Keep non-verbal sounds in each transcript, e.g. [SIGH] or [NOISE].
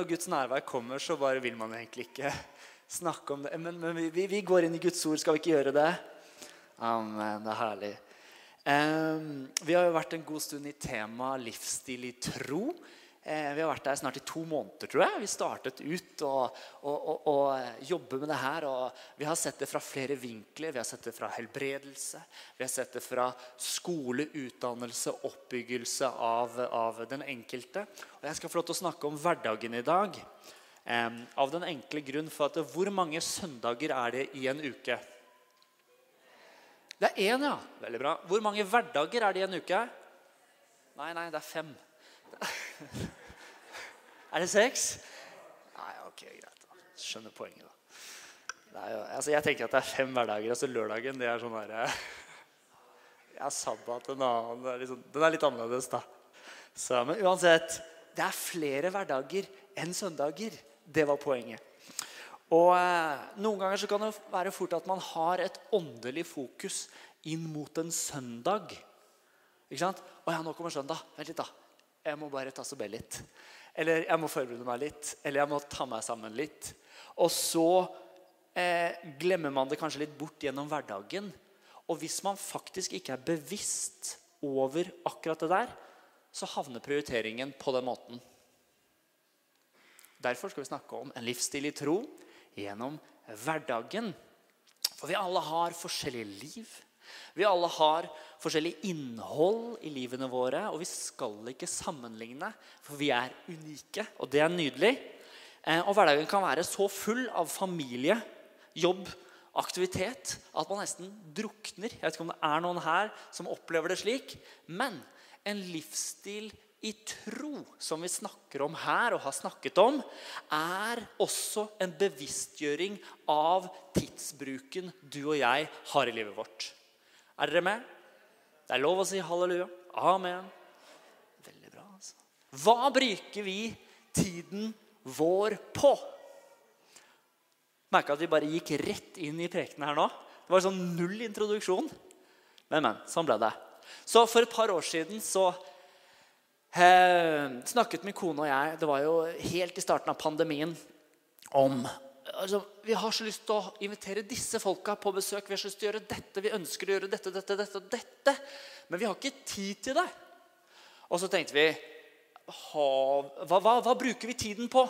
når Guds nærvær kommer, så bare vil man egentlig ikke snakke om det. Men, men vi, vi, går inn i Guds ord. Skal vi ikke gjøre det? Amen. Det er herlig. Um, vi har jo vært en god stund i tema livsstil i tro. Eh, vi har vært der snart i to måneder, tror jeg. Vi startet ut å jobbe med det her. og Vi har sett det fra flere vinkler. Vi har sett det fra helbredelse, vi har sett det fra skole, utdannelse, oppbyggelse av, av den enkelte. Og Jeg skal få lov til å snakke om hverdagen i dag. Eh, av den enkle grunn for at hvor mange søndager er det i en uke? Det er én, ja. Veldig bra. Hvor mange hverdager er det i en uke? Nei, nei, det er fem. [LAUGHS] er det seks? Nei, ok, greit. da. Skjønner poenget, da. Jo, altså jeg tenker at det er fem hverdager. altså Lørdagen det er sånn derre Ja, sabbat en annen. Er liksom, den er litt annerledes, da. Så, men uansett, det er flere hverdager enn søndager. Det var poenget. Og eh, Noen ganger så kan det være fort at man har et åndelig fokus inn mot en søndag. Ikke sant? 'Å ja, nå kommer søndag. Vent litt, da. Jeg må bare tasse be litt. Eller jeg må forberede meg litt. Eller jeg må ta meg sammen litt. Og så eh, glemmer man det kanskje litt bort gjennom hverdagen. Og hvis man faktisk ikke er bevisst over akkurat det der, så havner prioriteringen på den måten. Derfor skal vi snakke om en livsstil i tro gjennom hverdagen. For vi alle har forskjellige liv. Vi alle har forskjellig innhold i livene våre, og vi skal ikke sammenligne, for vi er unike, og det er nydelig. Eh, og hverdagen kan være så full av familie, jobb, aktivitet at man nesten drukner. Jeg vet ikke om det er noen her som opplever det slik, men en livsstil i tro, som vi snakker om her og har snakket om, er også en bevisstgjøring av tidsbruken du og jeg har i livet vårt. Er dere med? Det er lov å si halleluja. Amen. Veldig bra. altså. Hva bruker vi tiden vår på? Merka at vi bare gikk rett inn i prekenen her nå. Det var sånn null introduksjon. Men, men. Sånn ble det. Så for et par år siden så eh, snakket min kone og jeg Det var jo helt i starten av pandemien om altså, Vi har så lyst til å invitere disse folka på besøk. Vi har så lyst til å gjøre dette, vi ønsker å gjøre dette, dette, dette, dette. Men vi har ikke tid til det. Og så tenkte vi hva, hva, hva bruker vi tiden på?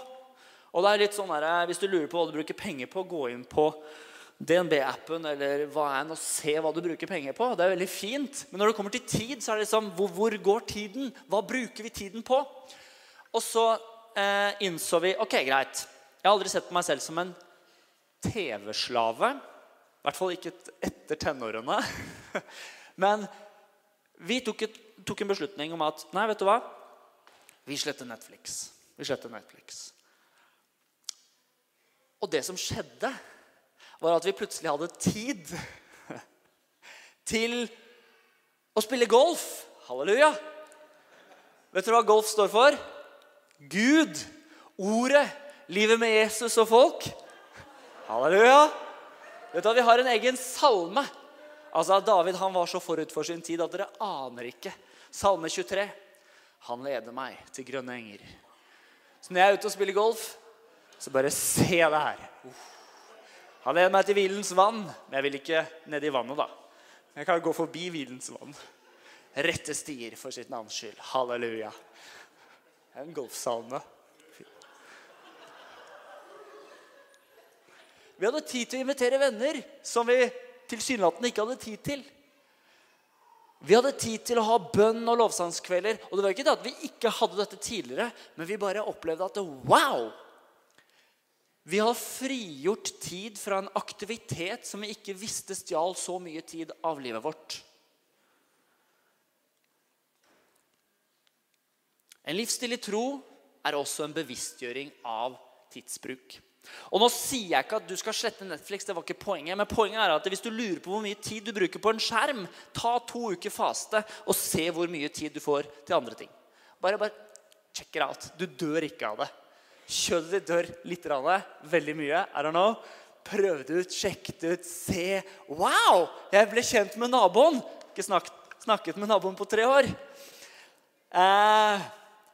Og det er litt sånn her, Hvis du lurer på hva du bruker penger på, gå inn på DNB-appen eller hva enn og se hva du bruker penger på. Det er veldig fint. Men når det kommer til tid, så er det liksom hvor, hvor går tiden? Hva bruker vi tiden på? Og så eh, innså vi ok, greit. Jeg har aldri sett på meg selv som en TV-slave. I hvert fall ikke etter tenårene. [LAUGHS] Men vi tok, et, tok, en beslutning om at nei, vet du hva? Vi sletter Netflix. Vi sletter Netflix. Og det som skjedde, var at vi plutselig hadde tid [LAUGHS] til å spille golf. Halleluja! Vet dere hva golf står for? Gud. Ordet livet med Jesus og folk. Halleluja. Vet du, Vi har en egen salme. Altså, David han var så forut for sin tid at dere aner ikke. Salme 23. Han leder meg til grønne enger. Så når jeg er ute og spiller golf, så bare se det her. Han leder meg til hvilens vann, men jeg vil ikke ned i vannet, da. Jeg kan gå forbi hvilens vann. Rette stier for sitt navns skyld. Halleluja. En golfsalme. Vi hadde tid til å invitere venner som vi tilsynelatende ikke hadde tid til. Vi hadde tid til å ha bønn og lovsangskvelder. Og det var ikke det at vi ikke hadde dette tidligere, men vi bare opplevde at wow! Vi har frigjort tid fra en aktivitet som vi ikke visste stjal så mye tid av livet vårt. En livsstil i tro er også en bevisstgjøring av tidsbruk. Og nå sier jeg ikke at du skal slette Netflix, det var ikke poenget. Men poenget er at hvis du lurer på hvor mye tid du bruker på en skjerm, ta to uker faste og se hvor mye tid du får til andre ting. Bare, bare check it out. Du dør ikke av det. Kjøttet ditt dør litt. det, Veldig mye. I don't know. Prøv det ut, sjekk det ut, se. Wow! Jeg ble kjent med naboen. Ikke snakket, snakket med naboen på tre år. Eh,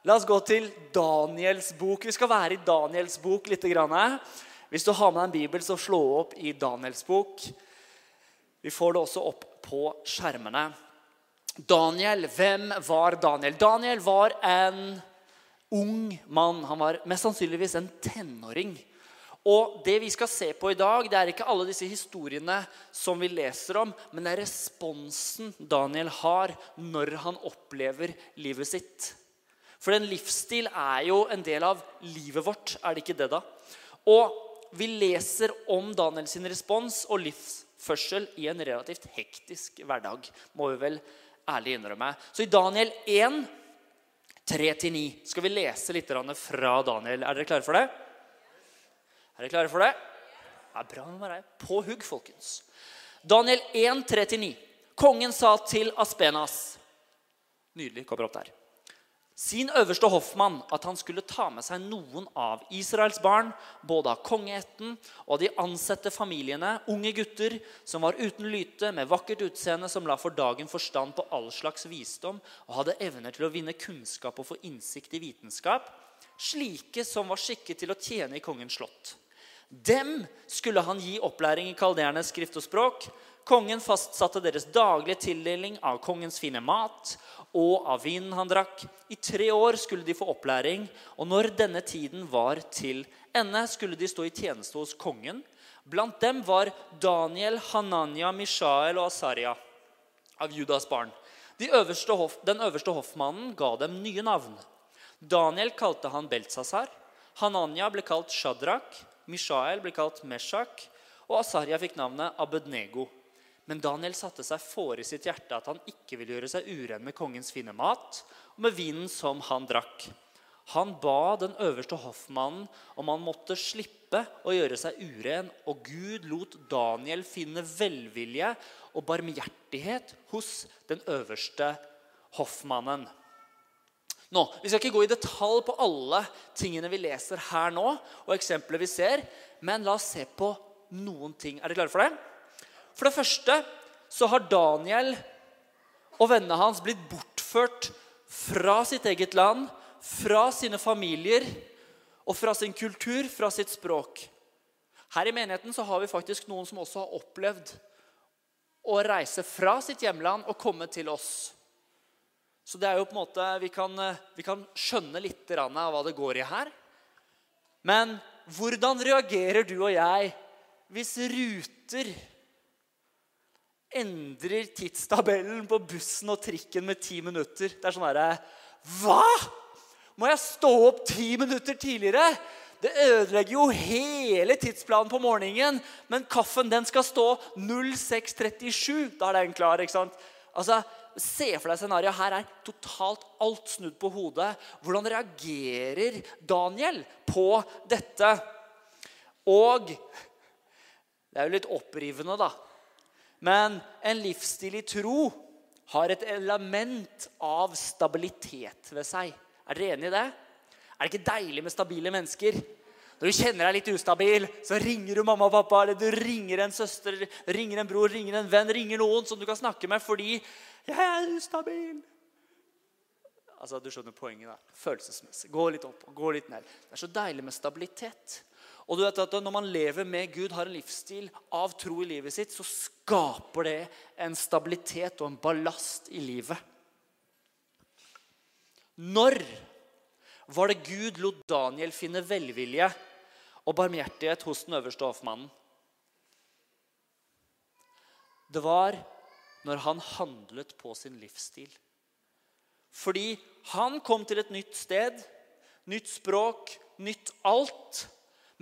La oss gå til Daniels bok. Vi skal være i Daniels bok litt. Hvis du har med deg en bibel, så slå opp i Daniels bok. Vi får det også opp på skjermene. Daniel, hvem var Daniel? Daniel var en ung mann. Han var mest sannsynligvis en tenåring. Og det vi skal se på i dag, det er ikke alle disse historiene som vi leser om, men det er responsen Daniel har når han opplever livet sitt. For en livsstil er jo en del av livet vårt, er det ikke det, da? Og vi leser om Daniel sin respons og livsførsel i en relativt hektisk hverdag. Må vi vel ærlig innrømme. Så i Daniel 1, 3-9 skal vi lese litt fra Daniel. Er dere klare for det? Er dere klare for det? Det er bra med deg. På hugg, folkens. Daniel 1, 3-9. Kongen sa til Aspenas Nydelig. Kommer opp der sin øverste hoffmann at han skulle ta med seg noen av Israels barn, både av kongeætten og de ansette familiene, unge gutter som var uten lyte, med vakkert utseende, som la for dagen forstand på all slags visdom og hadde evner til å vinne kunnskap og få innsikt i vitenskap, slike som var skikket til å tjene i kongens slott. Dem skulle han gi opplæring i kaldernes skrift og språk. Kongen fastsatte deres daglige tildeling av kongens fine mat og av vinen han drakk. I tre år skulle de få opplæring, og når denne tiden var til ende, skulle de stå i tjeneste hos kongen. Blant dem var Daniel, Hananya, Mishael og Asaria av Judas barn. De øverste hof, den øverste hoffmannen ga dem nye navn. Daniel kalte han Beltsasar. Hananya ble kalt Shadrach. Mishael ble kalt Meshach. Og Asaria fikk navnet Abednego. Men Daniel satte seg for i sitt hjerte at han ikke ville gjøre seg uren med kongens fine mat og med vinen som han drakk. Han ba den øverste hoffmannen om han måtte slippe å gjøre seg uren, og Gud lot Daniel finne velvilje og barmhjertighet hos den øverste hoffmannen. Nå, Vi skal ikke gå i detalj på alle tingene vi leser her nå, og eksempler vi ser, men la oss se på noen ting. Er dere klare for det? For det første så har Daniel og vennene hans blitt bortført fra sitt eget land, fra sine familier og fra sin kultur, fra sitt språk. Her i menigheten så har vi faktisk noen som også har opplevd å reise fra sitt hjemland og komme til oss. Så det er jo på en måte, Vi kan, vi kan skjønne litt av hva det går i her. Men hvordan reagerer du og jeg hvis Ruter endrer tidstabellen på bussen og trikken med ti minutter. Det er sånn herre Hva?! Må jeg stå opp ti minutter tidligere? Det ødelegger jo hele tidsplanen på morgenen. Men kaffen den skal stå 06.37. Da er den klar. ikke sant? Altså, Se for deg scenarioet. Her er totalt alt snudd på hodet. Hvordan reagerer Daniel på dette? Og det er jo litt opprivende, da. Men en livsstil i tro har et element av stabilitet ved seg. Er dere enig i det? Er det ikke deilig med stabile mennesker? Når du kjenner deg litt ustabil, så ringer du mamma og pappa, eller du ringer en søster, ringer en bror, ringer en venn, ringer noen som du kan snakke med fordi 'Jeg er ustabil'. Altså, Du skjønner poenget. da. Følelsesmessig. Gå litt opp og gå litt ned. Det er så deilig med stabilitet. Og du vet at Når man lever med Gud, har en livsstil av tro i livet sitt, så skaper det en stabilitet og en ballast i livet. Når var det Gud lot Daniel finne velvilje og barmhjertighet hos den øverste hoffmannen? Det var når han handlet på sin livsstil. Fordi han kom til et nytt sted, nytt språk, nytt alt.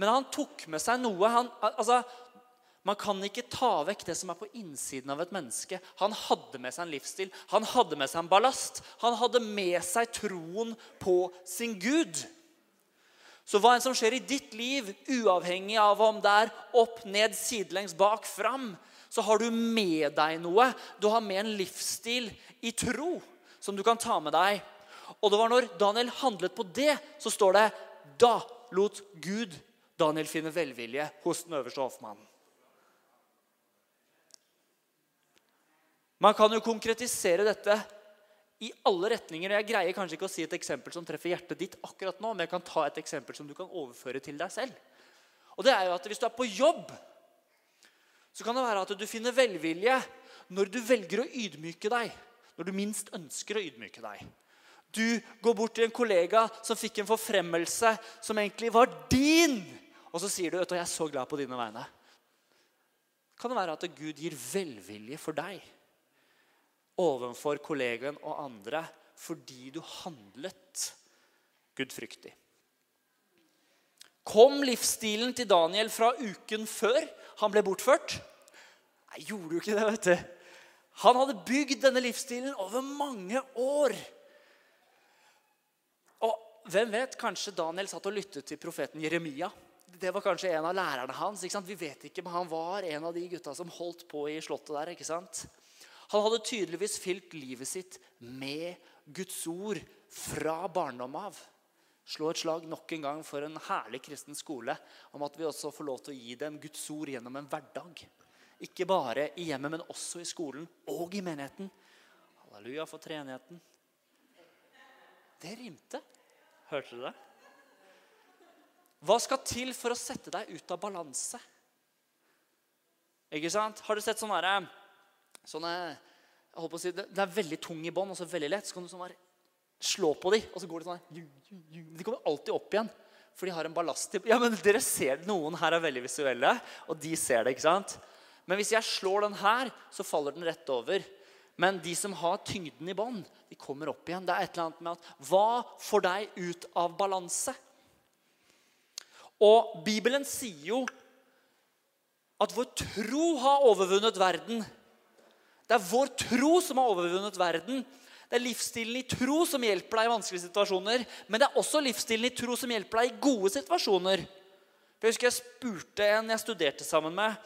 Men han tok med seg noe. Han, altså, man kan ikke ta vekk det som er på innsiden av et menneske. Han hadde med seg en livsstil, han hadde med seg en ballast. Han hadde med seg troen på sin Gud. Så hva enn som skjer i ditt liv, uavhengig av om det er opp, ned, sidelengs, bak, fram, så har du med deg noe. Du har med en livsstil i tro som du kan ta med deg. Og det var når Daniel handlet på det, så står det da lot Gud Daniel finner velvilje hos den øverste hoffmannen. Man kan jo konkretisere dette i alle retninger. og Jeg greier kanskje ikke å si et eksempel som treffer hjertet ditt akkurat nå, men jeg kan ta et eksempel som du kan overføre til deg selv. Og det er jo at Hvis du er på jobb, så kan det være at du finner velvilje når du velger å ydmyke deg. Når du minst ønsker å ydmyke deg. Du går bort til en kollega som fikk en forfremmelse som egentlig var din. Og så sier du at 'jeg er så glad på dine vegne'. Kan det være at Gud gir velvilje for deg overfor kollegaen og andre fordi du handlet gudfryktig? Kom livsstilen til Daniel fra uken før han ble bortført? Nei, gjorde jo ikke det, vet du. Han hadde bygd denne livsstilen over mange år. Og hvem vet, kanskje Daniel satt og lyttet til profeten Jeremia. Det var kanskje en av lærerne hans. ikke sant? Vi vet ikke, men Han var en av de gutta som holdt på i slottet der. ikke sant? Han hadde tydeligvis fylt livet sitt med Guds ord fra barndom av. Slå et slag nok en gang for en herlig kristen skole om at vi også får lov til å gi dem Guds ord gjennom en hverdag. Ikke bare i hjemmet, men også i skolen og i menigheten. Halleluja for treenigheten. Det rimte. Hørte du det? Hva skal til for å sette deg ut av balanse? Ikke sant? Har du sett sånne, sånne jeg på å si, Det er veldig tung i bånd og så veldig lett. Så kan du sånn bare slå på dem, og så går de sånn De kommer alltid opp igjen. For de har en ballast. Ja, men dere ser. Noen her er veldig visuelle, og de ser det. ikke sant? Men hvis jeg slår den her, så faller den rett over. Men de som har tyngden i bånd, de kommer opp igjen. Det er et eller annet med at Hva får deg ut av balanse? Og Bibelen sier jo at vår tro har overvunnet verden. Det er vår tro som har overvunnet verden. Det er livsstilen i tro som hjelper deg i vanskelige situasjoner. Men det er også livsstilen i tro som hjelper deg i gode situasjoner. Jeg husker jeg spurte en jeg studerte sammen med.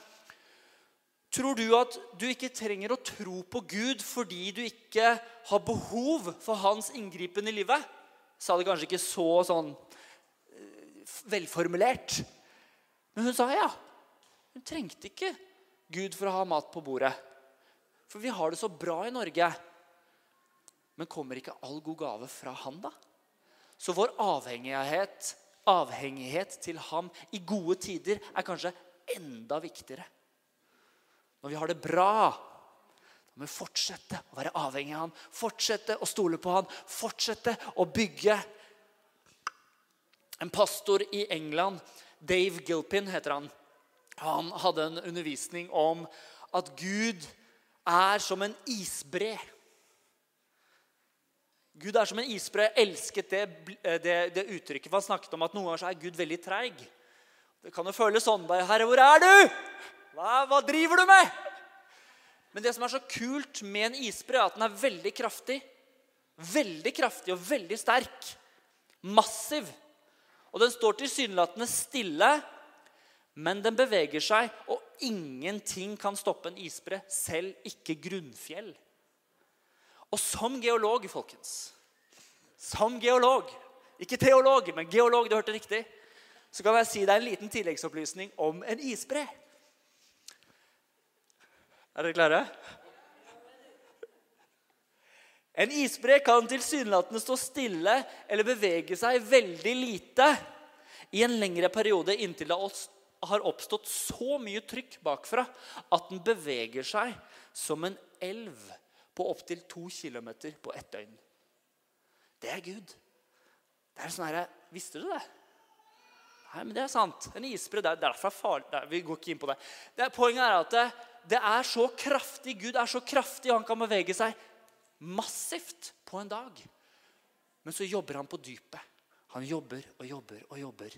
Tror du at du ikke trenger å tro på Gud fordi du ikke har behov for hans inngripen i livet? Sa det kanskje ikke så sånn velformulert. Men hun sa ja. Hun trengte ikke Gud for å ha mat på bordet. For vi har det så bra i Norge. Men kommer ikke all god gave fra Han, da? Så vår avhengighet, avhengighet til ham i gode tider er kanskje enda viktigere. Når vi har det bra, må vi fortsette å være avhengig av ham. Fortsette å stole på ham. Fortsette å bygge en pastor i England, Dave Gilpin heter han, han hadde en undervisning om at Gud er som en isbre. Gud er som en isbre. Jeg elsket det, det, det uttrykket. For han snakket om at noen ganger er Gud veldig treig. Det kan jo føles sånn. Herre, hvor er du? Hva, hva, driver du med? Men det som er så kult med en isbre, er at den er veldig kraftig. Veldig kraftig og veldig sterk. Massiv. Og den står tilsynelatende stille, men den beveger seg, og ingenting kan stoppe en isbre, selv ikke grunnfjell. Og som geolog, folkens Som geolog, ikke teolog, men geolog, du hørte riktig, så kan jeg si deg en liten tilleggsopplysning om en isbre. Er dere klare? En isbre kan tilsynelatende stå stille eller bevege seg veldig lite i en lengre periode inntil det har oppstått så mye trykk bakfra at den beveger seg som en elv på opptil to km på ett døgn. Det er Gud. Det er sånn her, Visste du det? Nei, men det er sant. En isbre det er derfor farlig. vi går ikke inn på det. det poenget er at det, det er så kraftig. Gud er så kraftig, og han kan bevege seg massivt på en dag. Men så jobber han på dypet. Han jobber og jobber og jobber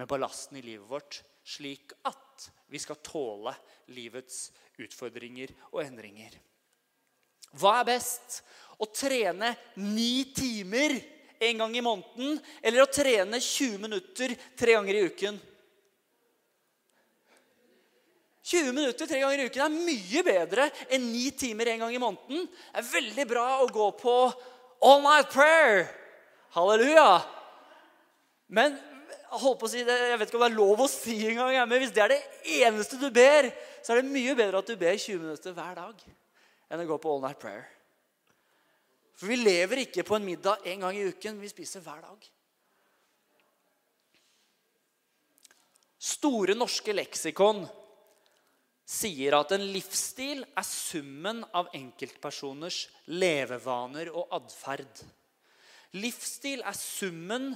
med ballasten i livet vårt, slik at vi skal tåle livets utfordringer og endringer. Hva er best? Å trene ni timer en gang i måneden eller å trene 20 minutter tre ganger i uken? 20 minutter tre ganger i uken er mye bedre enn ni timer en gang i måneden. Det er veldig bra å gå på all night prayer. Halleluja. Men jeg, si det, jeg vet ikke om det er lov å si engang, men hvis det er det eneste du ber, så er det mye bedre at du ber 20 minutter hver dag enn å gå på all night prayer. For vi lever ikke på en middag en gang i uken. Vi spiser hver dag. Store norske leksikon sier at en livsstil er summen av enkeltpersoners levevaner og atferd. Livsstil er summen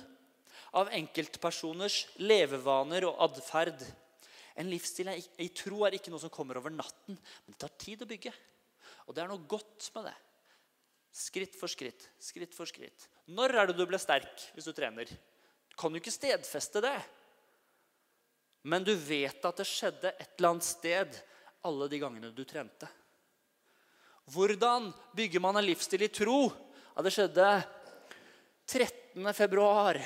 av enkeltpersoners levevaner og atferd. En livsstil i tro er ikke noe som kommer over natten, men det tar tid å bygge. Og det er noe godt med det. Skritt for skritt, skritt for skritt. Når er det du ble sterk hvis du trener? Du kan jo ikke stedfeste det. Men du vet at det skjedde et eller annet sted alle de gangene du trente. Hvordan bygger man en livsstil i tro? Ja, det skjedde 13. februar.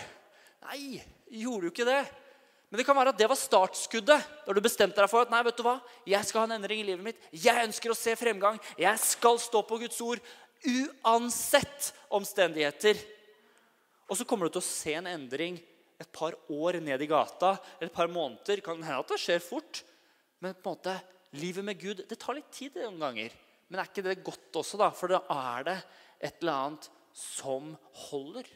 Nei, gjorde du ikke det? Men det kan være at det var startskuddet. Da du bestemte deg for at nei, vet du hva? jeg skal ha en endring i livet mitt. Jeg ønsker å se fremgang. Jeg skal stå på Guds ord uansett omstendigheter. Og så kommer du til å se en endring et par år ned i gata. Et par måneder. Kan hende at det skjer fort. Men på en måte, livet med Gud det tar litt tid noen ganger. Men er ikke det godt også, da? For da er det et eller annet som holder.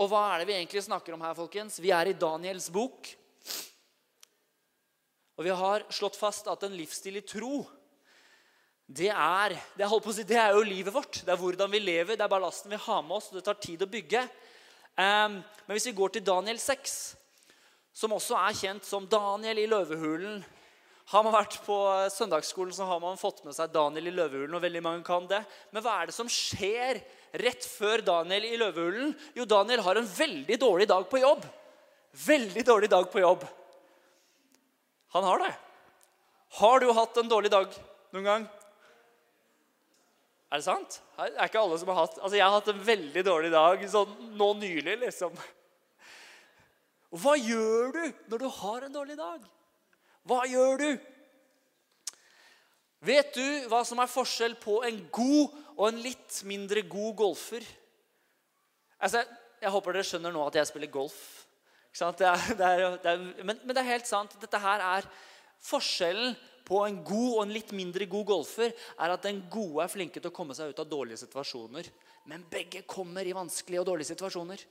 Og hva er det vi egentlig snakker om her, folkens? Vi er i Daniels bok. Og vi har slått fast at en livsstil i tro, det er, det, si, det er jo livet vårt. Det er hvordan vi lever, det er ballasten vi har med oss. og Det tar tid å bygge. Um, men hvis vi går til Daniel 6, som også er kjent som Daniel i løvehulen Har man vært på søndagsskolen, så har man fått med seg Daniel i løvehulen. og veldig mange kan det. Men hva er det som skjer rett før Daniel i løvehulen? Jo, Daniel har en veldig dårlig dag på jobb. Veldig dårlig dag på jobb. Han har det. Har du hatt en dårlig dag noen gang? Er det sant? Det ikke alle som har hatt Altså, Jeg har hatt en veldig dårlig dag sånn nå nylig, liksom. Hva gjør du når du har en dårlig dag? Hva gjør du? Vet du hva som er forskjell på en god og en litt mindre god golfer? Altså, Jeg håper dere skjønner nå at jeg spiller golf. Det er, det er, det er, men, men, det er helt sant. Dette her er forskjellen på en god og en litt mindre god golfer. er at Den gode er flinke til å komme seg ut av dårlige situasjoner. Men begge kommer i vanskelige og dårlige situasjoner.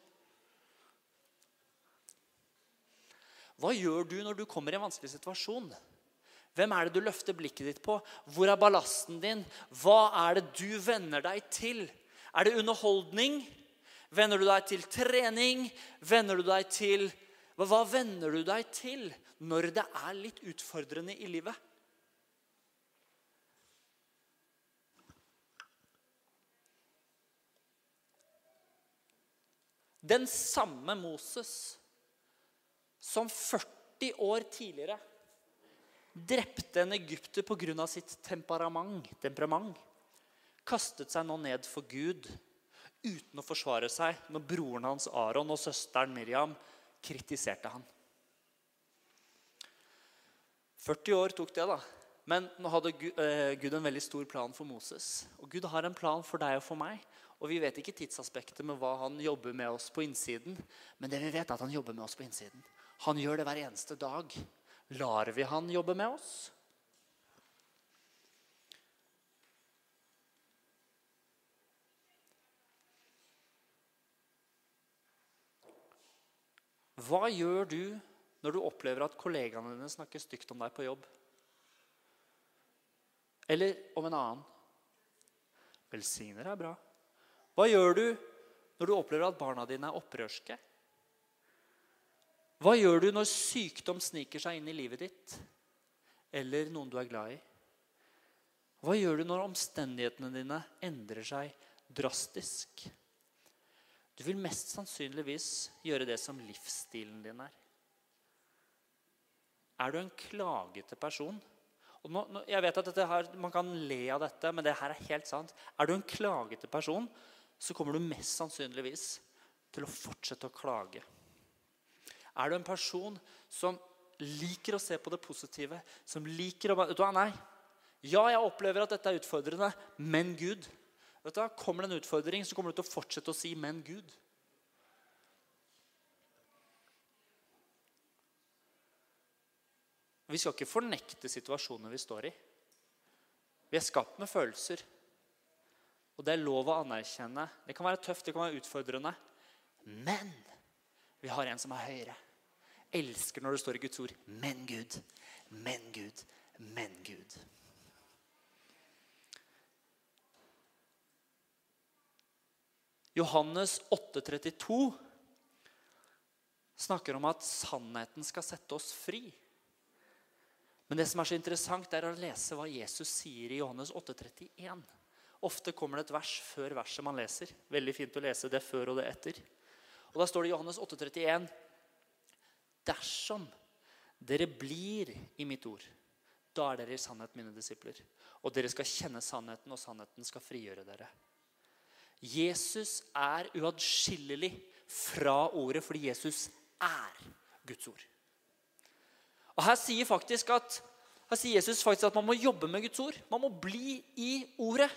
Hva gjør du når du kommer i en vanskelig situasjon? Hvem er det du løfter blikket ditt på? Hvor er ballasten din? Hva er det du venner deg til? Er det underholdning? Venner du deg til trening? Venner du deg til Hva venner du deg til når det er litt utfordrende i livet? Den samme Moses som 40 år tidligere drepte en egypter pga. sitt temperament, temperament, kastet seg nå ned for Gud uten å forsvare seg når broren hans Aron og søsteren Miriam kritiserte han. 40 år tok det, da. Men nå hadde eh, Gud en veldig stor plan for Moses. Og Gud har en plan for deg og for meg. Og vi vet ikke tidsaspektet med hva han jobber med oss på innsiden. Men det vi vet, er at han jobber med oss på innsiden. Han gjør det hver eneste dag. Lar vi han jobbe med oss? Hva gjør du når du opplever at kollegaene dine snakker stygt om deg på jobb? Eller om en annen? Velsigner er bra. Hva gjør du når du opplever at barna dine er opprørske? Hva gjør du når sykdom sniker seg inn i livet ditt, eller noen du er glad i? Hva gjør du når omstendighetene dine endrer seg drastisk? Du vil mest sannsynligvis gjøre det som livsstilen din er. Er du en klagete person? Nå, nå, jeg vet at her, Man kan le av dette, men det her er helt sant. Er du en klagete person, så kommer du mest sannsynligvis til å fortsette å klage. Er du en person som liker å se på det positive, som liker å vet du hva, Nei. Ja, jeg opplever at dette er utfordrende, men Gud. Vet du, Kommer det en utfordring, så kommer du til å fortsette å si 'men Gud'. Vi skal ikke fornekte situasjoner vi står i. Vi er skapt med følelser. Og det er lov å anerkjenne. Det kan være tøft, det kan være utfordrende. Men vi har en som er høyere. Elsker når det står i Guds ord. Men Gud, men Gud, men Gud. Johannes 8,32 snakker om at sannheten skal sette oss fri. Men det som er så interessant, er å lese hva Jesus sier i Johannes 8,31. Ofte kommer det et vers før verset man leser. Veldig fint å lese det før og det etter. Og Da står det i Johannes 8,31.: Dersom dere blir i mitt ord, da er dere i sannhet mine disipler. Og dere skal kjenne sannheten, og sannheten skal frigjøre dere. Jesus er uatskillelig fra ordet fordi Jesus er Guds ord. Og Her sier, at, her sier Jesus faktisk at man må jobbe med Guds ord. Man må bli i ordet.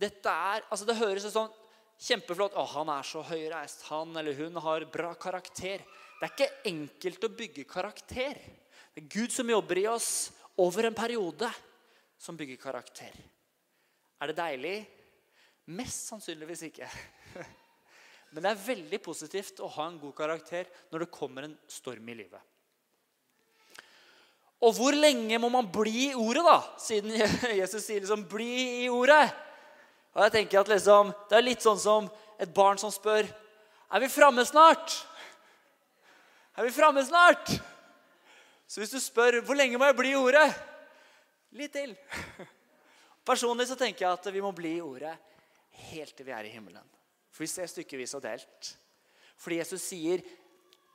Dette er, altså Det høres sånn kjempeflott Å, han er så høyreist. Han eller hun har bra karakter. Det er ikke enkelt å bygge karakter. Det er Gud som jobber i oss over en periode, som bygger karakter. Er det deilig? Mest sannsynligvis ikke. [LAUGHS] Men det er veldig positivt å ha en god karakter når det kommer en storm i livet. Og hvor lenge må man bli i ordet, da? Siden [LAUGHS] Jesus sier liksom 'bli i ordet'. Og jeg tenker at liksom, Det er litt sånn som et barn som spør 'Er vi framme snart?' Er vi framme snart? Så hvis du spør 'Hvor lenge må jeg bli i ordet?' Litt til. Personlig så tenker jeg at vi må bli i ordet helt til vi er i himmelen. For vi ser stykkevis og delt. Fordi Jesus sier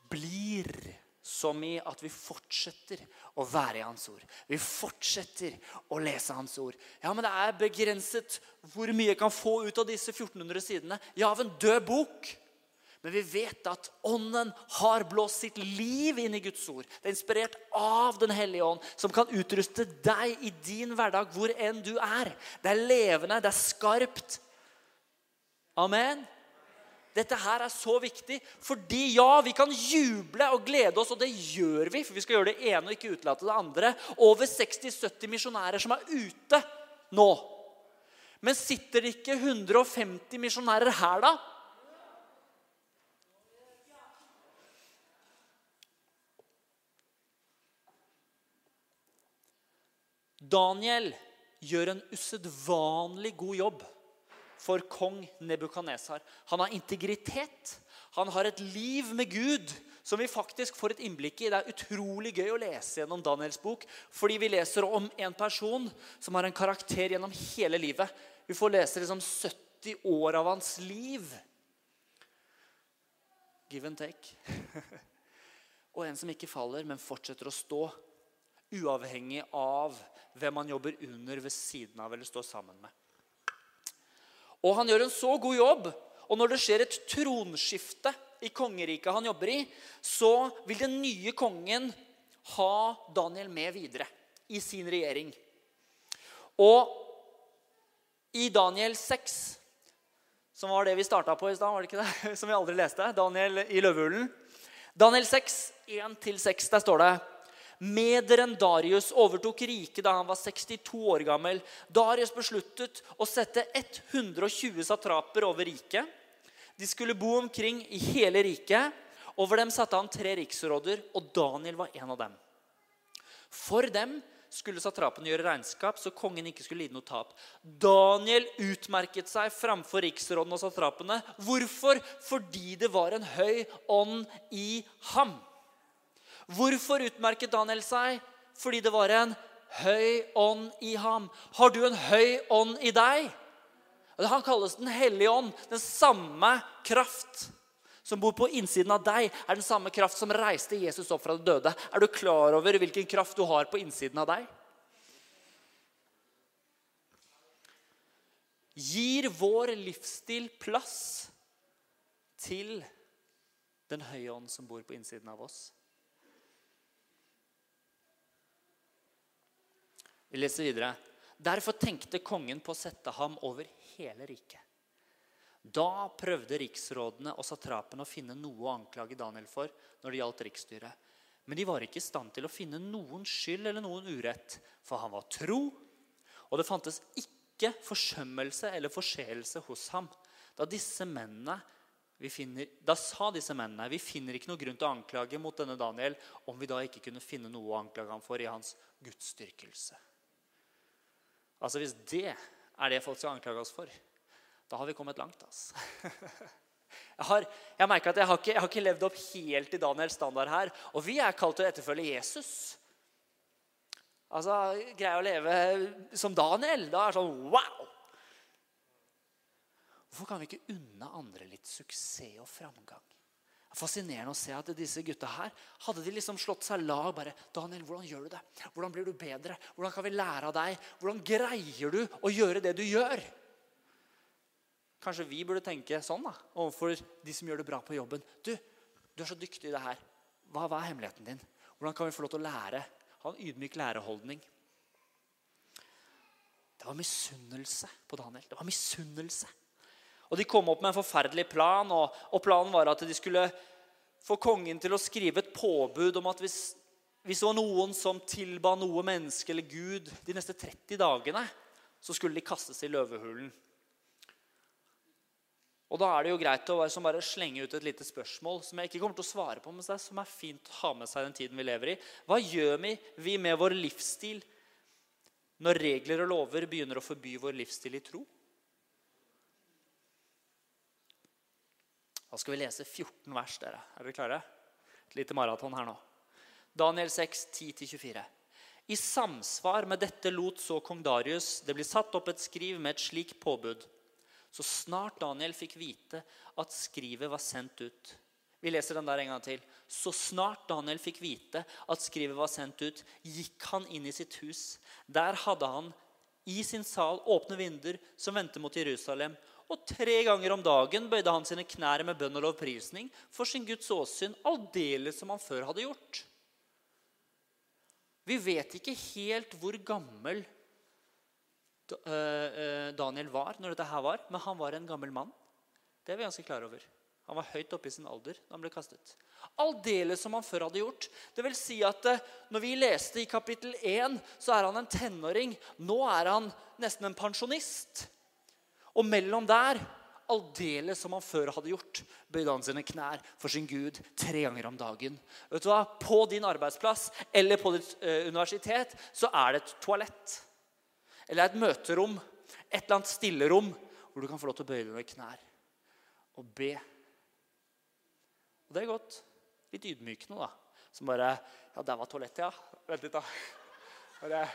'blir' som i at vi fortsetter å være i Hans ord. Vi fortsetter å lese Hans ord. Ja, men det er begrenset hvor mye jeg kan få ut av disse 1400 sidene. Ja, av en død bok. Men vi vet at Ånden har blåst sitt liv inn i Guds ord. Det er inspirert av Den hellige ånd, som kan utruste deg i din hverdag hvor enn du er. Det er levende, det er skarpt, Amen. Dette her er så viktig, fordi ja, vi kan juble og glede oss, og det gjør vi, for vi skal gjøre det ene og ikke utelate det andre. Over 60-70 misjonærer som er ute nå. Men sitter det ikke 150 misjonærer her, da? Daniel gjør en usedvanlig god jobb for kong Nebukadnesar. Han har integritet. Han har et liv med Gud som vi faktisk får et innblikk i. Det er utrolig gøy å lese gjennom Daniels bok, fordi vi leser om en person som har en karakter gjennom hele livet. Vi får lese liksom 70 år av hans liv. Give and take. [LAUGHS] og en som ikke faller, men fortsetter å stå. Uavhengig av hvem han jobber under, ved siden av eller står sammen med. Og han gjør en så god jobb. Og når det skjer et tronskifte i kongeriket han jobber i, så vil den nye kongen ha Daniel med videre i sin regjering. Og i Daniel 6, som var det vi starta på i stad, var det ikke det? [LAUGHS] Som vi aldri leste. Daniel i løvehulen. Daniel 6, 1-6, der står det Mederen Darius overtok riket da han var 62 år gammel. Darius besluttet å sette 120 satraper over riket. De skulle bo omkring i hele riket. Over dem satte han tre riksråder, og Daniel var en av dem. For dem skulle satrapene gjøre regnskap, så kongen ikke skulle lide noe tap. Daniel utmerket seg framfor riksrådene og satrapene. Hvorfor? Fordi det var en høy ånd i ham. Hvorfor utmerket Daniel seg? Fordi det var en høy ånd i ham. Har du en høy ånd i deg? Han kalles Den hellige ånd. Den samme kraft som bor på innsiden av deg, er den samme kraft som reiste Jesus opp fra det døde. Er du klar over hvilken kraft du har på innsiden av deg? Gir vår livsstil plass til Den høye ånd som bor på innsiden av oss? Vi leser videre. Derfor tenkte kongen på å sette ham over hele riket. Da prøvde riksrådene og satrapene å finne noe å anklage Daniel for når det gjaldt riksstyret. Men de var ikke i stand til å finne noen skyld eller noen urett, for han var tro, og det fantes ikke forsømmelse eller forseelse hos ham. Da mennene finner, da sa disse mennene vi finner ikke noe grunn til å anklage mot denne Daniel om vi da ikke kunne finne noe å anklage ham for i hans gudsdyrkelse. Altså Hvis det er det folk skal anklage oss for, da har vi kommet langt. altså. [LAUGHS] Jeg har, jeg at jeg har, ikke, jeg har ikke levd opp helt i Daniels standard her. Og vi er kalt til å etterfølge Jesus. Altså, Greie å leve som Daniel. Da er det sånn wow! Hvorfor kan vi ikke unne andre litt suksess og framgang? Er Fascinerende å se at disse gutta her hadde de liksom slått seg lag. bare, 'Daniel, hvordan gjør du det? Hvordan blir du bedre? Hvordan kan vi lære av deg? Hvordan greier du å gjøre det du gjør?' Kanskje vi burde tenke sånn da, overfor de som gjør det bra på jobben. 'Du, du er så dyktig i det her. Hva, hva er hemmeligheten din? Hvordan kan vi få lov til å lære?' Ha en ydmyk læreholdning. Det var misunnelse på Daniel. Det var misunnelse. Og De kom opp med en forferdelig plan, og, og, planen var at de skulle få kongen til å skrive et påbud om at hvis, hvis det var noen som tilba noe menneske eller Gud de neste 30 dagene, så skulle de kastes i løvehulen. Og Da er det jo greit å bare slenge ut et lite spørsmål som jeg ikke kommer til å svare på, men som er fint å ha med seg den tiden vi lever i. Hva gjør vi med vår livsstil når regler og lover begynner å forby vår livsstil i tro? Da skal vi lese 14 vers. dere. Er dere klare? Et lite maraton her nå. Daniel 6, 10-24. I samsvar med dette lot så kong Darius det bli satt opp et skriv med et slikt påbud. Så snart Daniel fikk vite at skrivet var sendt ut. Vi leser den der en gang til. Så snart Daniel fikk vite at skrivet var sendt ut, gikk han inn i sitt hus. Der hadde han i sin sal åpne vinduer som vendte mot Jerusalem, og tre ganger om dagen bøyde han sine knær med bønn og lovprisning for sin Guds åsyn, aldeles som han før hadde gjort. Vi vet ikke helt hvor gammel eh, eh, Daniel var når dette her var, men han var en gammel mann. Det er vi ganske klar over. Han var høyt oppe i sin alder da han ble kastet. Aldeles som han før hadde gjort. Det vil si at eh, Når vi leste i kapittel 1, så er han en tenåring. Nå er han nesten en pensjonist. Og mellom der, aldeles som han før hadde gjort, bøyde han sine knær for sin Gud tre ganger om dagen. Vet du hva? På din arbeidsplass eller på ditt uh, universitet så er det et toalett. Eller et møterom. Et eller annet stillerom hvor du kan få lov til å bøye dine knær og be. Og det er godt. Litt ydmykende, da. Som bare Ja, der var toalettet, ja. Vent litt, da. Bare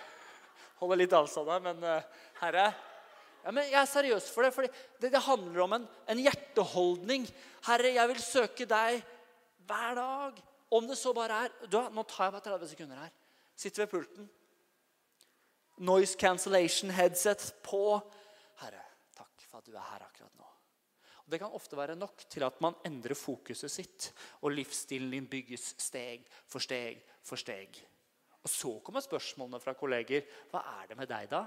holde litt avstand her. Men uh, Herre, ja, men Jeg er seriøs for det, for det, det, handler om en, en, hjerteholdning. Herre, jeg vil søke deg hver dag. Om det så bare er du, Nå tar jeg bare 30 sekunder her. Sitter ved pulten. Noise cancellation headset på. Herre, takk for at du er her akkurat nå. Og Det kan ofte være nok til at man endrer fokuset sitt, og livsstilen din bygges steg for steg for steg. Og Så kommer spørsmålene fra kolleger. Hva er det med deg, da?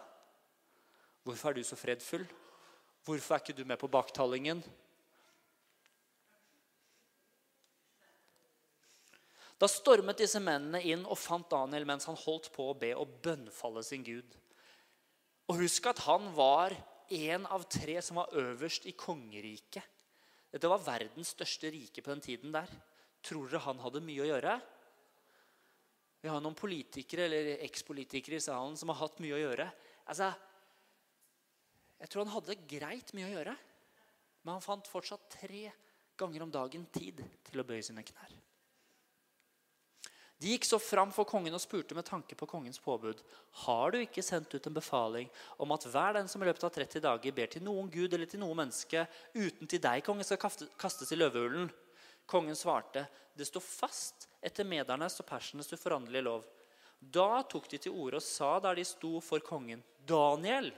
Hvorfor er du så fredfull? Hvorfor er ikke du med på baktallingen? Da stormet disse mennene inn og fant Daniel mens han holdt på å be og bønnfalle sin Gud. Og husk at han var en av tre som var øverst i kongeriket. Dette var verdens største rike på den tiden der. Tror dere han hadde mye å gjøre? Vi har noen politikere eller ekspolitikere i salen som har hatt mye å gjøre. Altså, jeg tror han hadde greit mye å gjøre, men han fant fortsatt tre ganger om dagen tid til å bøye sine knær. De gikk så fram for kongen og spurte med tanke på kongens påbud. Har du ikke sendt ut en befaling om at hver den som i løpet av 30 dager ber til noen gud eller til noe menneske, uten til deg, kongen, skal kastes i løvehulen? Kongen svarte, det står fast etter medernes og persernes uforanderlige lov. Da tok de til orde og sa der de sto for kongen, Daniel,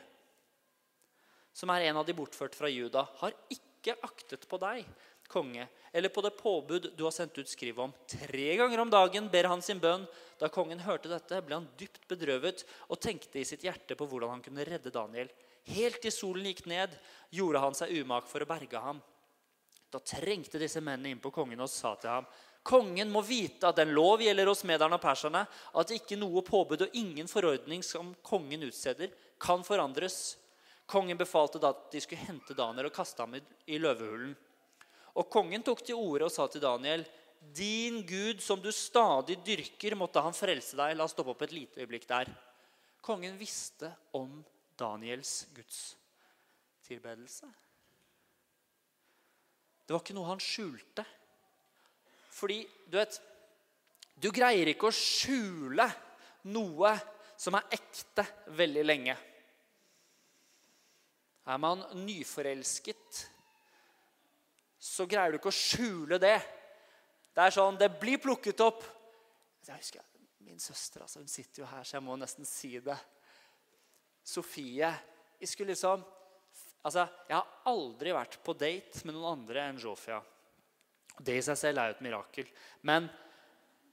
som er en av de bortførte fra Juda, har ikke aktet på deg, konge, eller på det påbud du har sendt ut skriv om. Tre ganger om dagen ber han sin bønn. Da kongen hørte dette, ble han dypt bedrøvet og tenkte i sitt hjerte på hvordan han kunne redde Daniel. Helt til solen gikk ned, gjorde han seg umak for å berge ham. Da trengte disse mennene inn på kongen og sa til ham Kongen må vite at den lov gjelder hos mederne og perserne, at ikke noe påbud og ingen forordning som kongen utsteder, kan forandres. Kongen befalte da at de skulle hente Daniel og kaste ham i løvehulen. Og kongen tok til orde og sa til Daniel.: Din Gud som du stadig dyrker, måtte han frelse deg. La oss stoppe opp et lite øyeblikk der. Kongen visste om Daniels gudstilbedelse. Det var ikke noe han skjulte. Fordi, du vet Du greier ikke å skjule noe som er ekte, veldig lenge. Er man nyforelsket, så greier du ikke å skjule det. Det er sånn, det blir plukket opp. Jeg husker Min søster altså, hun sitter jo her, så jeg må nesten si det. Sofie jeg skulle liksom, altså, jeg har aldri vært på date med noen andre enn Jofia. Det i seg selv er jo et mirakel. Men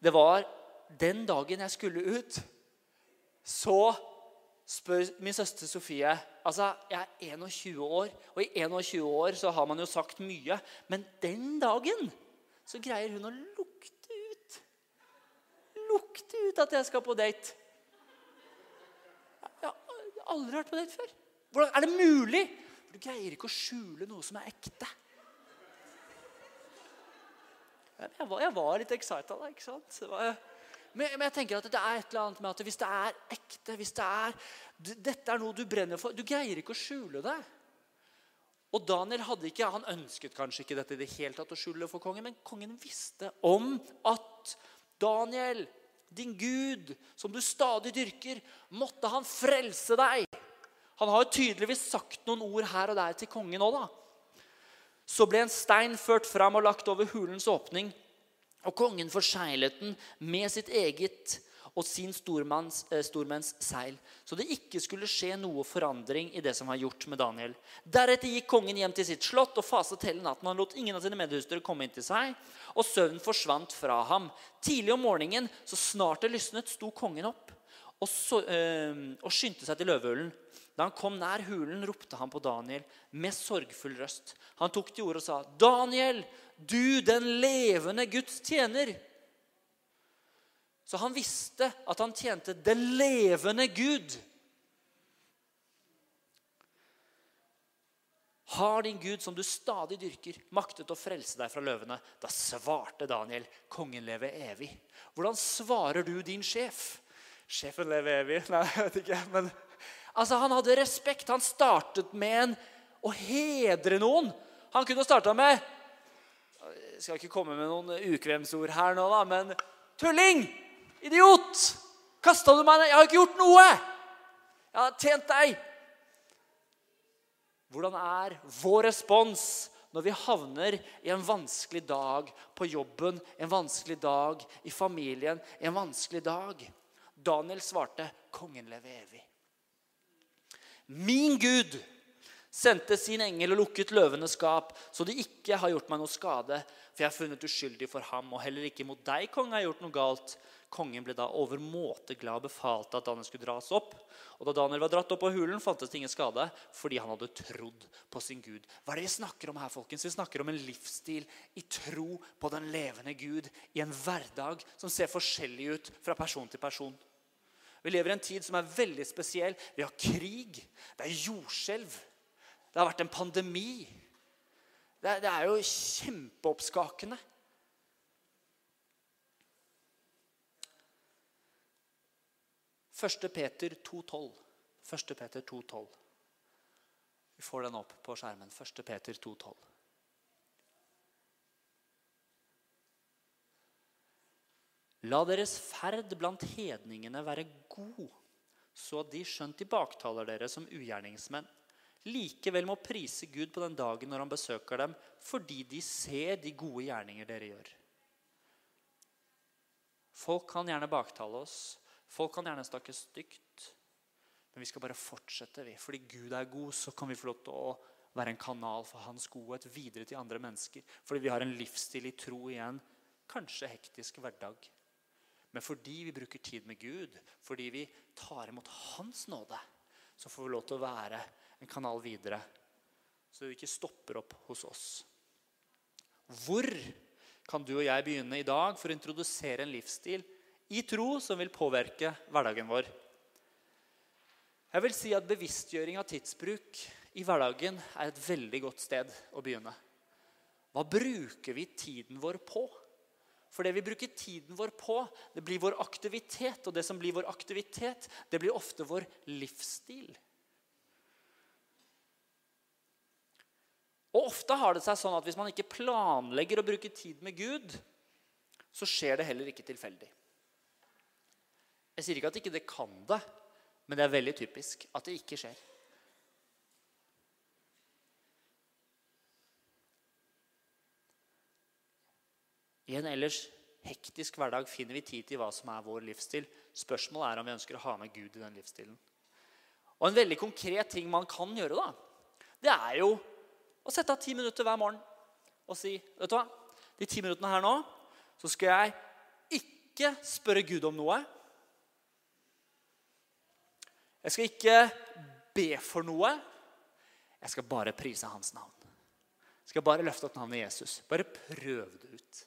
det var den dagen jeg skulle ut, så spør min søster Sofie altså Jeg er 21 år, og i 21 år så har man jo sagt mye. Men den dagen så greier hun å lukte ut Lukte ut at jeg skal på date. Jeg har aldri vært på date før. Hvordan er det mulig? Du greier ikke å skjule noe som er ekte. Jeg var, jeg var litt excited. ikke sant? Det Var, men, men, jeg tenker at det er et eller annet med at hvis det er ekte hvis det er, Dette er noe du brenner for. Du greier ikke å skjule det. Og Daniel hadde ikke, han ønsket kanskje ikke dette i det hele tatt å skjule for kongen, men kongen visste om at Daniel, din Gud, som du stadig dyrker, måtte han frelse deg. Han har jo tydeligvis sagt noen ord her og der til kongen òg, da. Så ble en stein ført fram og lagt over hulens åpning. Og kongen forseglet den med sitt eget og sin stormanns, eh, stormenns seil, så det ikke skulle skje noe forandring i det som var gjort med Daniel. Deretter gikk kongen hjem til sitt slott og faset hele natten. Han lot ingen av sine medhustere komme inn til seg, og søvnen forsvant fra ham. Tidlig om morgenen, så snart det lysnet, sto kongen opp og, så, eh, og skyndte seg til løvehulen. Da han kom nær hulen, ropte han på Daniel med sorgfull røst. Han tok til orde og sa, 'Daniel, du den levende Guds tjener.' Så han visste at han tjente den levende Gud. Har din Gud, som du stadig dyrker, maktet å frelse deg fra løvene? Da svarte Daniel, kongen lever evig. Hvordan svarer du din sjef? Sjefen lever evig? [LAUGHS] Nei, jeg vet ikke. Men altså, han hadde respekt. Han startet med en å hedre noen. Han kunne starta med skal ikke komme med noen ukvemsord her nå, da, men tulling! Idiot! Kasta du meg ned? Jeg har ikke gjort noe! Jeg har tjent deg! Hvordan er vår respons når vi havner i en vanskelig dag på jobben, en vanskelig dag i familien, en vanskelig dag? Daniel svarte, 'Kongen lever evig'. Min Gud sendte sin engel og lukket løvenes skap, så de ikke har gjort meg noe skade, for jeg har funnet uskyldig for ham, og heller ikke mot deg, konge, har jeg gjort noe galt. Kongen ble da overmåte glad og befalte at Daniel skulle dras opp. Og Da Daniel var dratt opp av hulen, fantes det ingen skade fordi han hadde trodd på sin Gud. Hva er det vi snakker om her? folkens? Vi snakker om en livsstil i tro på den levende Gud i en hverdag som ser forskjellig ut fra person til person. Vi lever i en tid som er veldig spesiell. Vi har krig. Det er jordskjelv. Det har vært en pandemi. Det det er jo kjempeoppskakende. Første Peter 2,12. Første Peter 2,12. Vi får den opp på skjermen. Første Peter 2,12. La deres ferd blant hedningene være god, så de skjønt tilbaketaler dere som ugjerningsmenn. Likevel må prise Gud på den dagen når han besøker dem, fordi de ser de gode gjerninger dere gjør. Folk kan gjerne baktale oss, Folk kan gjerne snakke stygt, men vi skal bare fortsette. vi. Fordi Gud er god, så kan vi få lov til å være en kanal for hans godhet videre til andre mennesker. Fordi vi har en livsstil i tro igjen, kanskje hektisk hverdag. Men fordi vi bruker tid med Gud, fordi vi tar imot Hans nåde, så får vi lov til å være en kanal videre. Så vi ikke stopper opp hos oss. Hvor kan du og jeg begynne i dag for å introdusere en livsstil i tro som vil påvirke hverdagen vår. Jeg vil si at bevisstgjøring av tidsbruk i hverdagen er et veldig godt sted å begynne. Hva bruker vi tiden vår på? For det vi bruker tiden vår på, det blir vår aktivitet. Og det som blir vår aktivitet, det blir ofte vår livsstil. Og ofte har det seg sånn at hvis man ikke planlegger å bruke tid med Gud, så skjer det heller ikke tilfeldig. Jeg sier ikke at ikke det kan det, men det er veldig typisk at det ikke skjer. I en ellers hektisk hverdag finner vi tid til hva som er vår livsstil. Spørsmålet er om vi ønsker å ha med Gud i den livsstilen. Og En veldig konkret ting man kan gjøre, da, det er jo å sette av ti minutter hver morgen og si vet du hva, De ti minuttene her nå så skal jeg ikke spørre Gud om noe. Jeg skal ikke be for noe. Jeg skal bare prise hans navn. Jeg skal bare løfte opp navnet Jesus. Bare prøv det ut.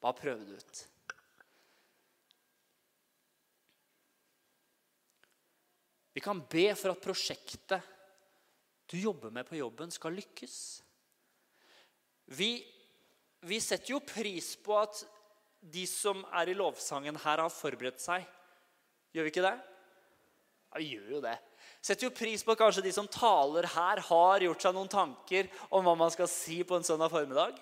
Bare prøv det ut. Vi kan be for at prosjektet du jobber med på jobben, skal lykkes. Vi, vi setter jo pris på at de som er i lovsangen her, har forberedt seg. Gjør vi ikke det? Ja, vi gjør jo det. Setter jo pris på at kanskje de som taler her, har gjort seg noen tanker om hva man skal si på en søndag formiddag.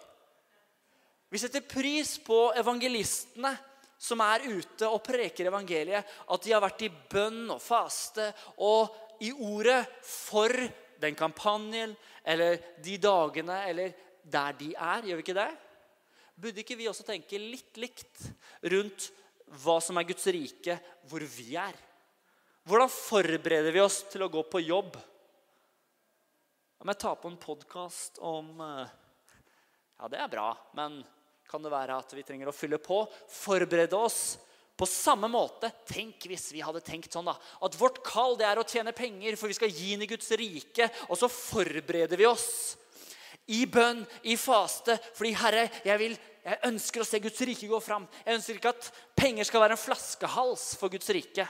Vi setter pris på evangelistene som er ute og preker evangeliet. At de har vært i bønn og faste og i ordet for den kampanjen eller de dagene eller der de er. Gjør vi ikke det? Burde ikke vi også tenke litt likt rundt hva som er Guds rike, hvor vi er? Hvordan forbereder vi oss til å gå på jobb? Om jeg tar på en podkast om eh, Ja, det er bra, men kan det være at vi trenger å fylle på. Forberede oss på samme måte. Tenk hvis vi hadde tenkt sånn da, at vårt kall det er å tjene penger, for vi skal gi inn i Guds rike. Og så forbereder vi oss i bønn, i faste. Fordi Herre, jeg, vil, jeg ønsker å se Guds rike gå fram. Jeg ønsker ikke at penger skal være en flaskehals for Guds rike.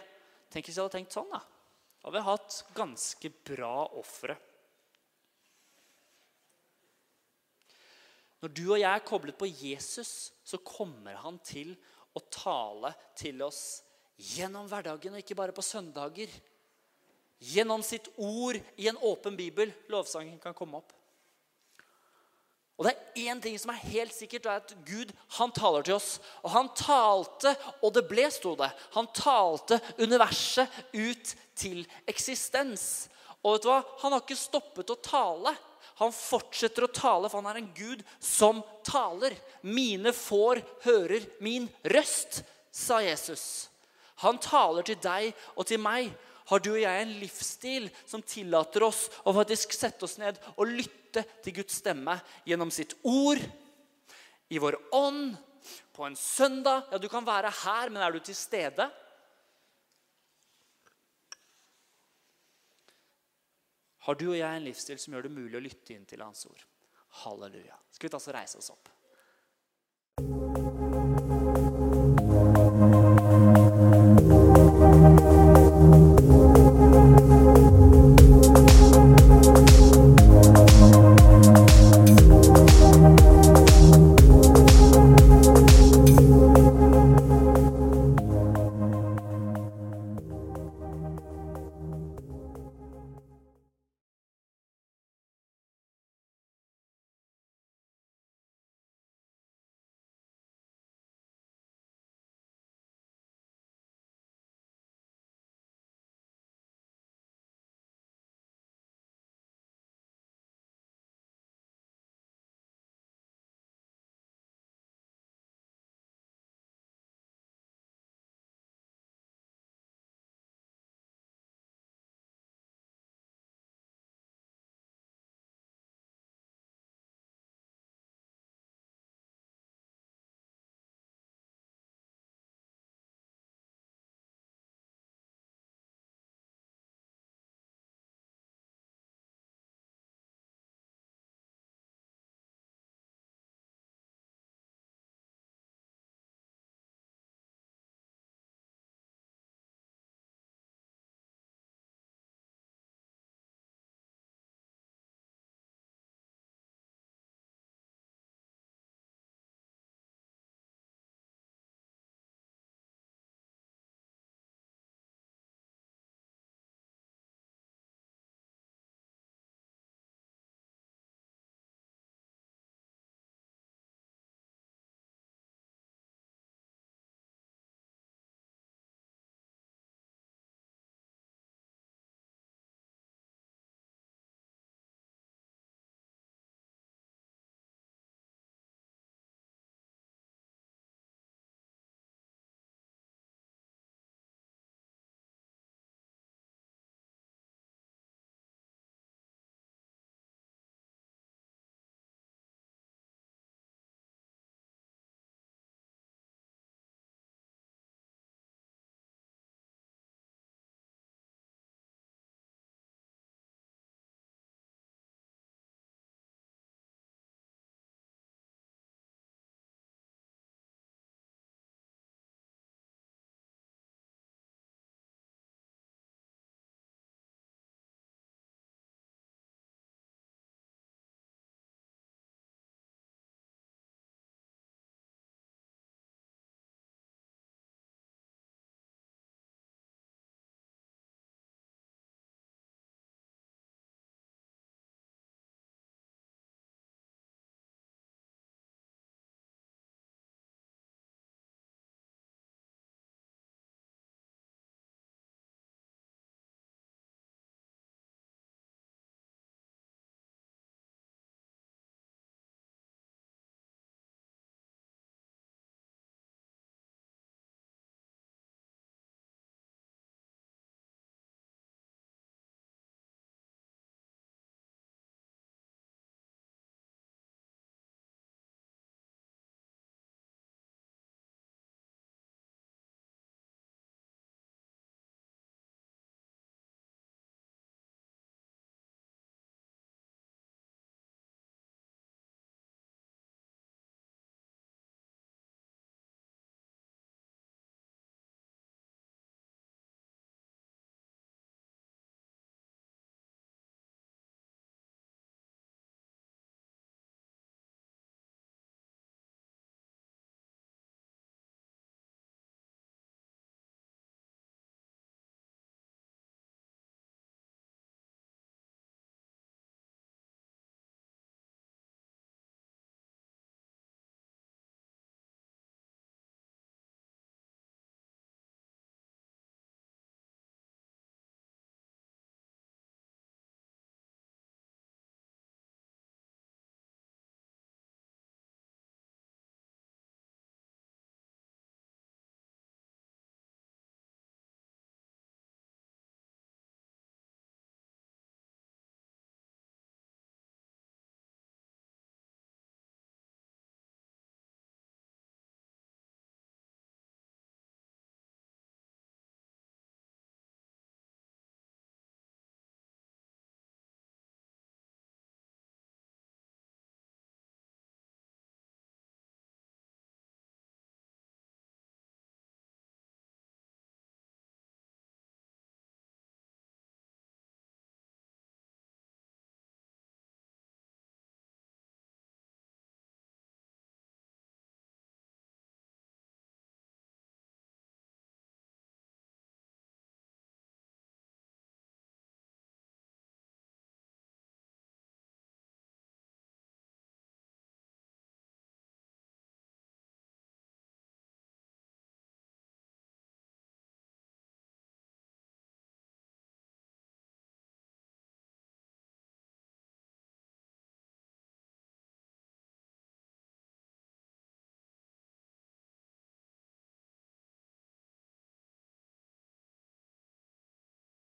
Tenk hvis jeg hadde tenkt sånn, da. Da hadde vi hatt ganske bra ofre. Når du og jeg er koblet på Jesus, så kommer han til å tale til oss gjennom hverdagen, og ikke bare på søndager. Gjennom sitt ord i en åpen bibel. Lovsangen kan komme opp. Og det er én ting som er helt sikkert, og er at Gud han taler til oss. Og han talte, og det ble, sto det. Han talte universet ut til eksistens. Og vet du hva? Han har ikke stoppet å tale. Han fortsetter å tale, for han er en Gud som taler. Mine får hører min røst, sa Jesus. Han taler til deg og til meg. Har du og jeg en livsstil som tillater oss å faktisk sette oss ned og lytte til Guds stemme gjennom sitt ord, i vår ånd, på en søndag? Ja, du kan være her, men er du til stede? Har du og jeg en livsstil som gjør det mulig å lytte inn til Hans ord. Halleluja. Skal vi ta oss og reise oss opp?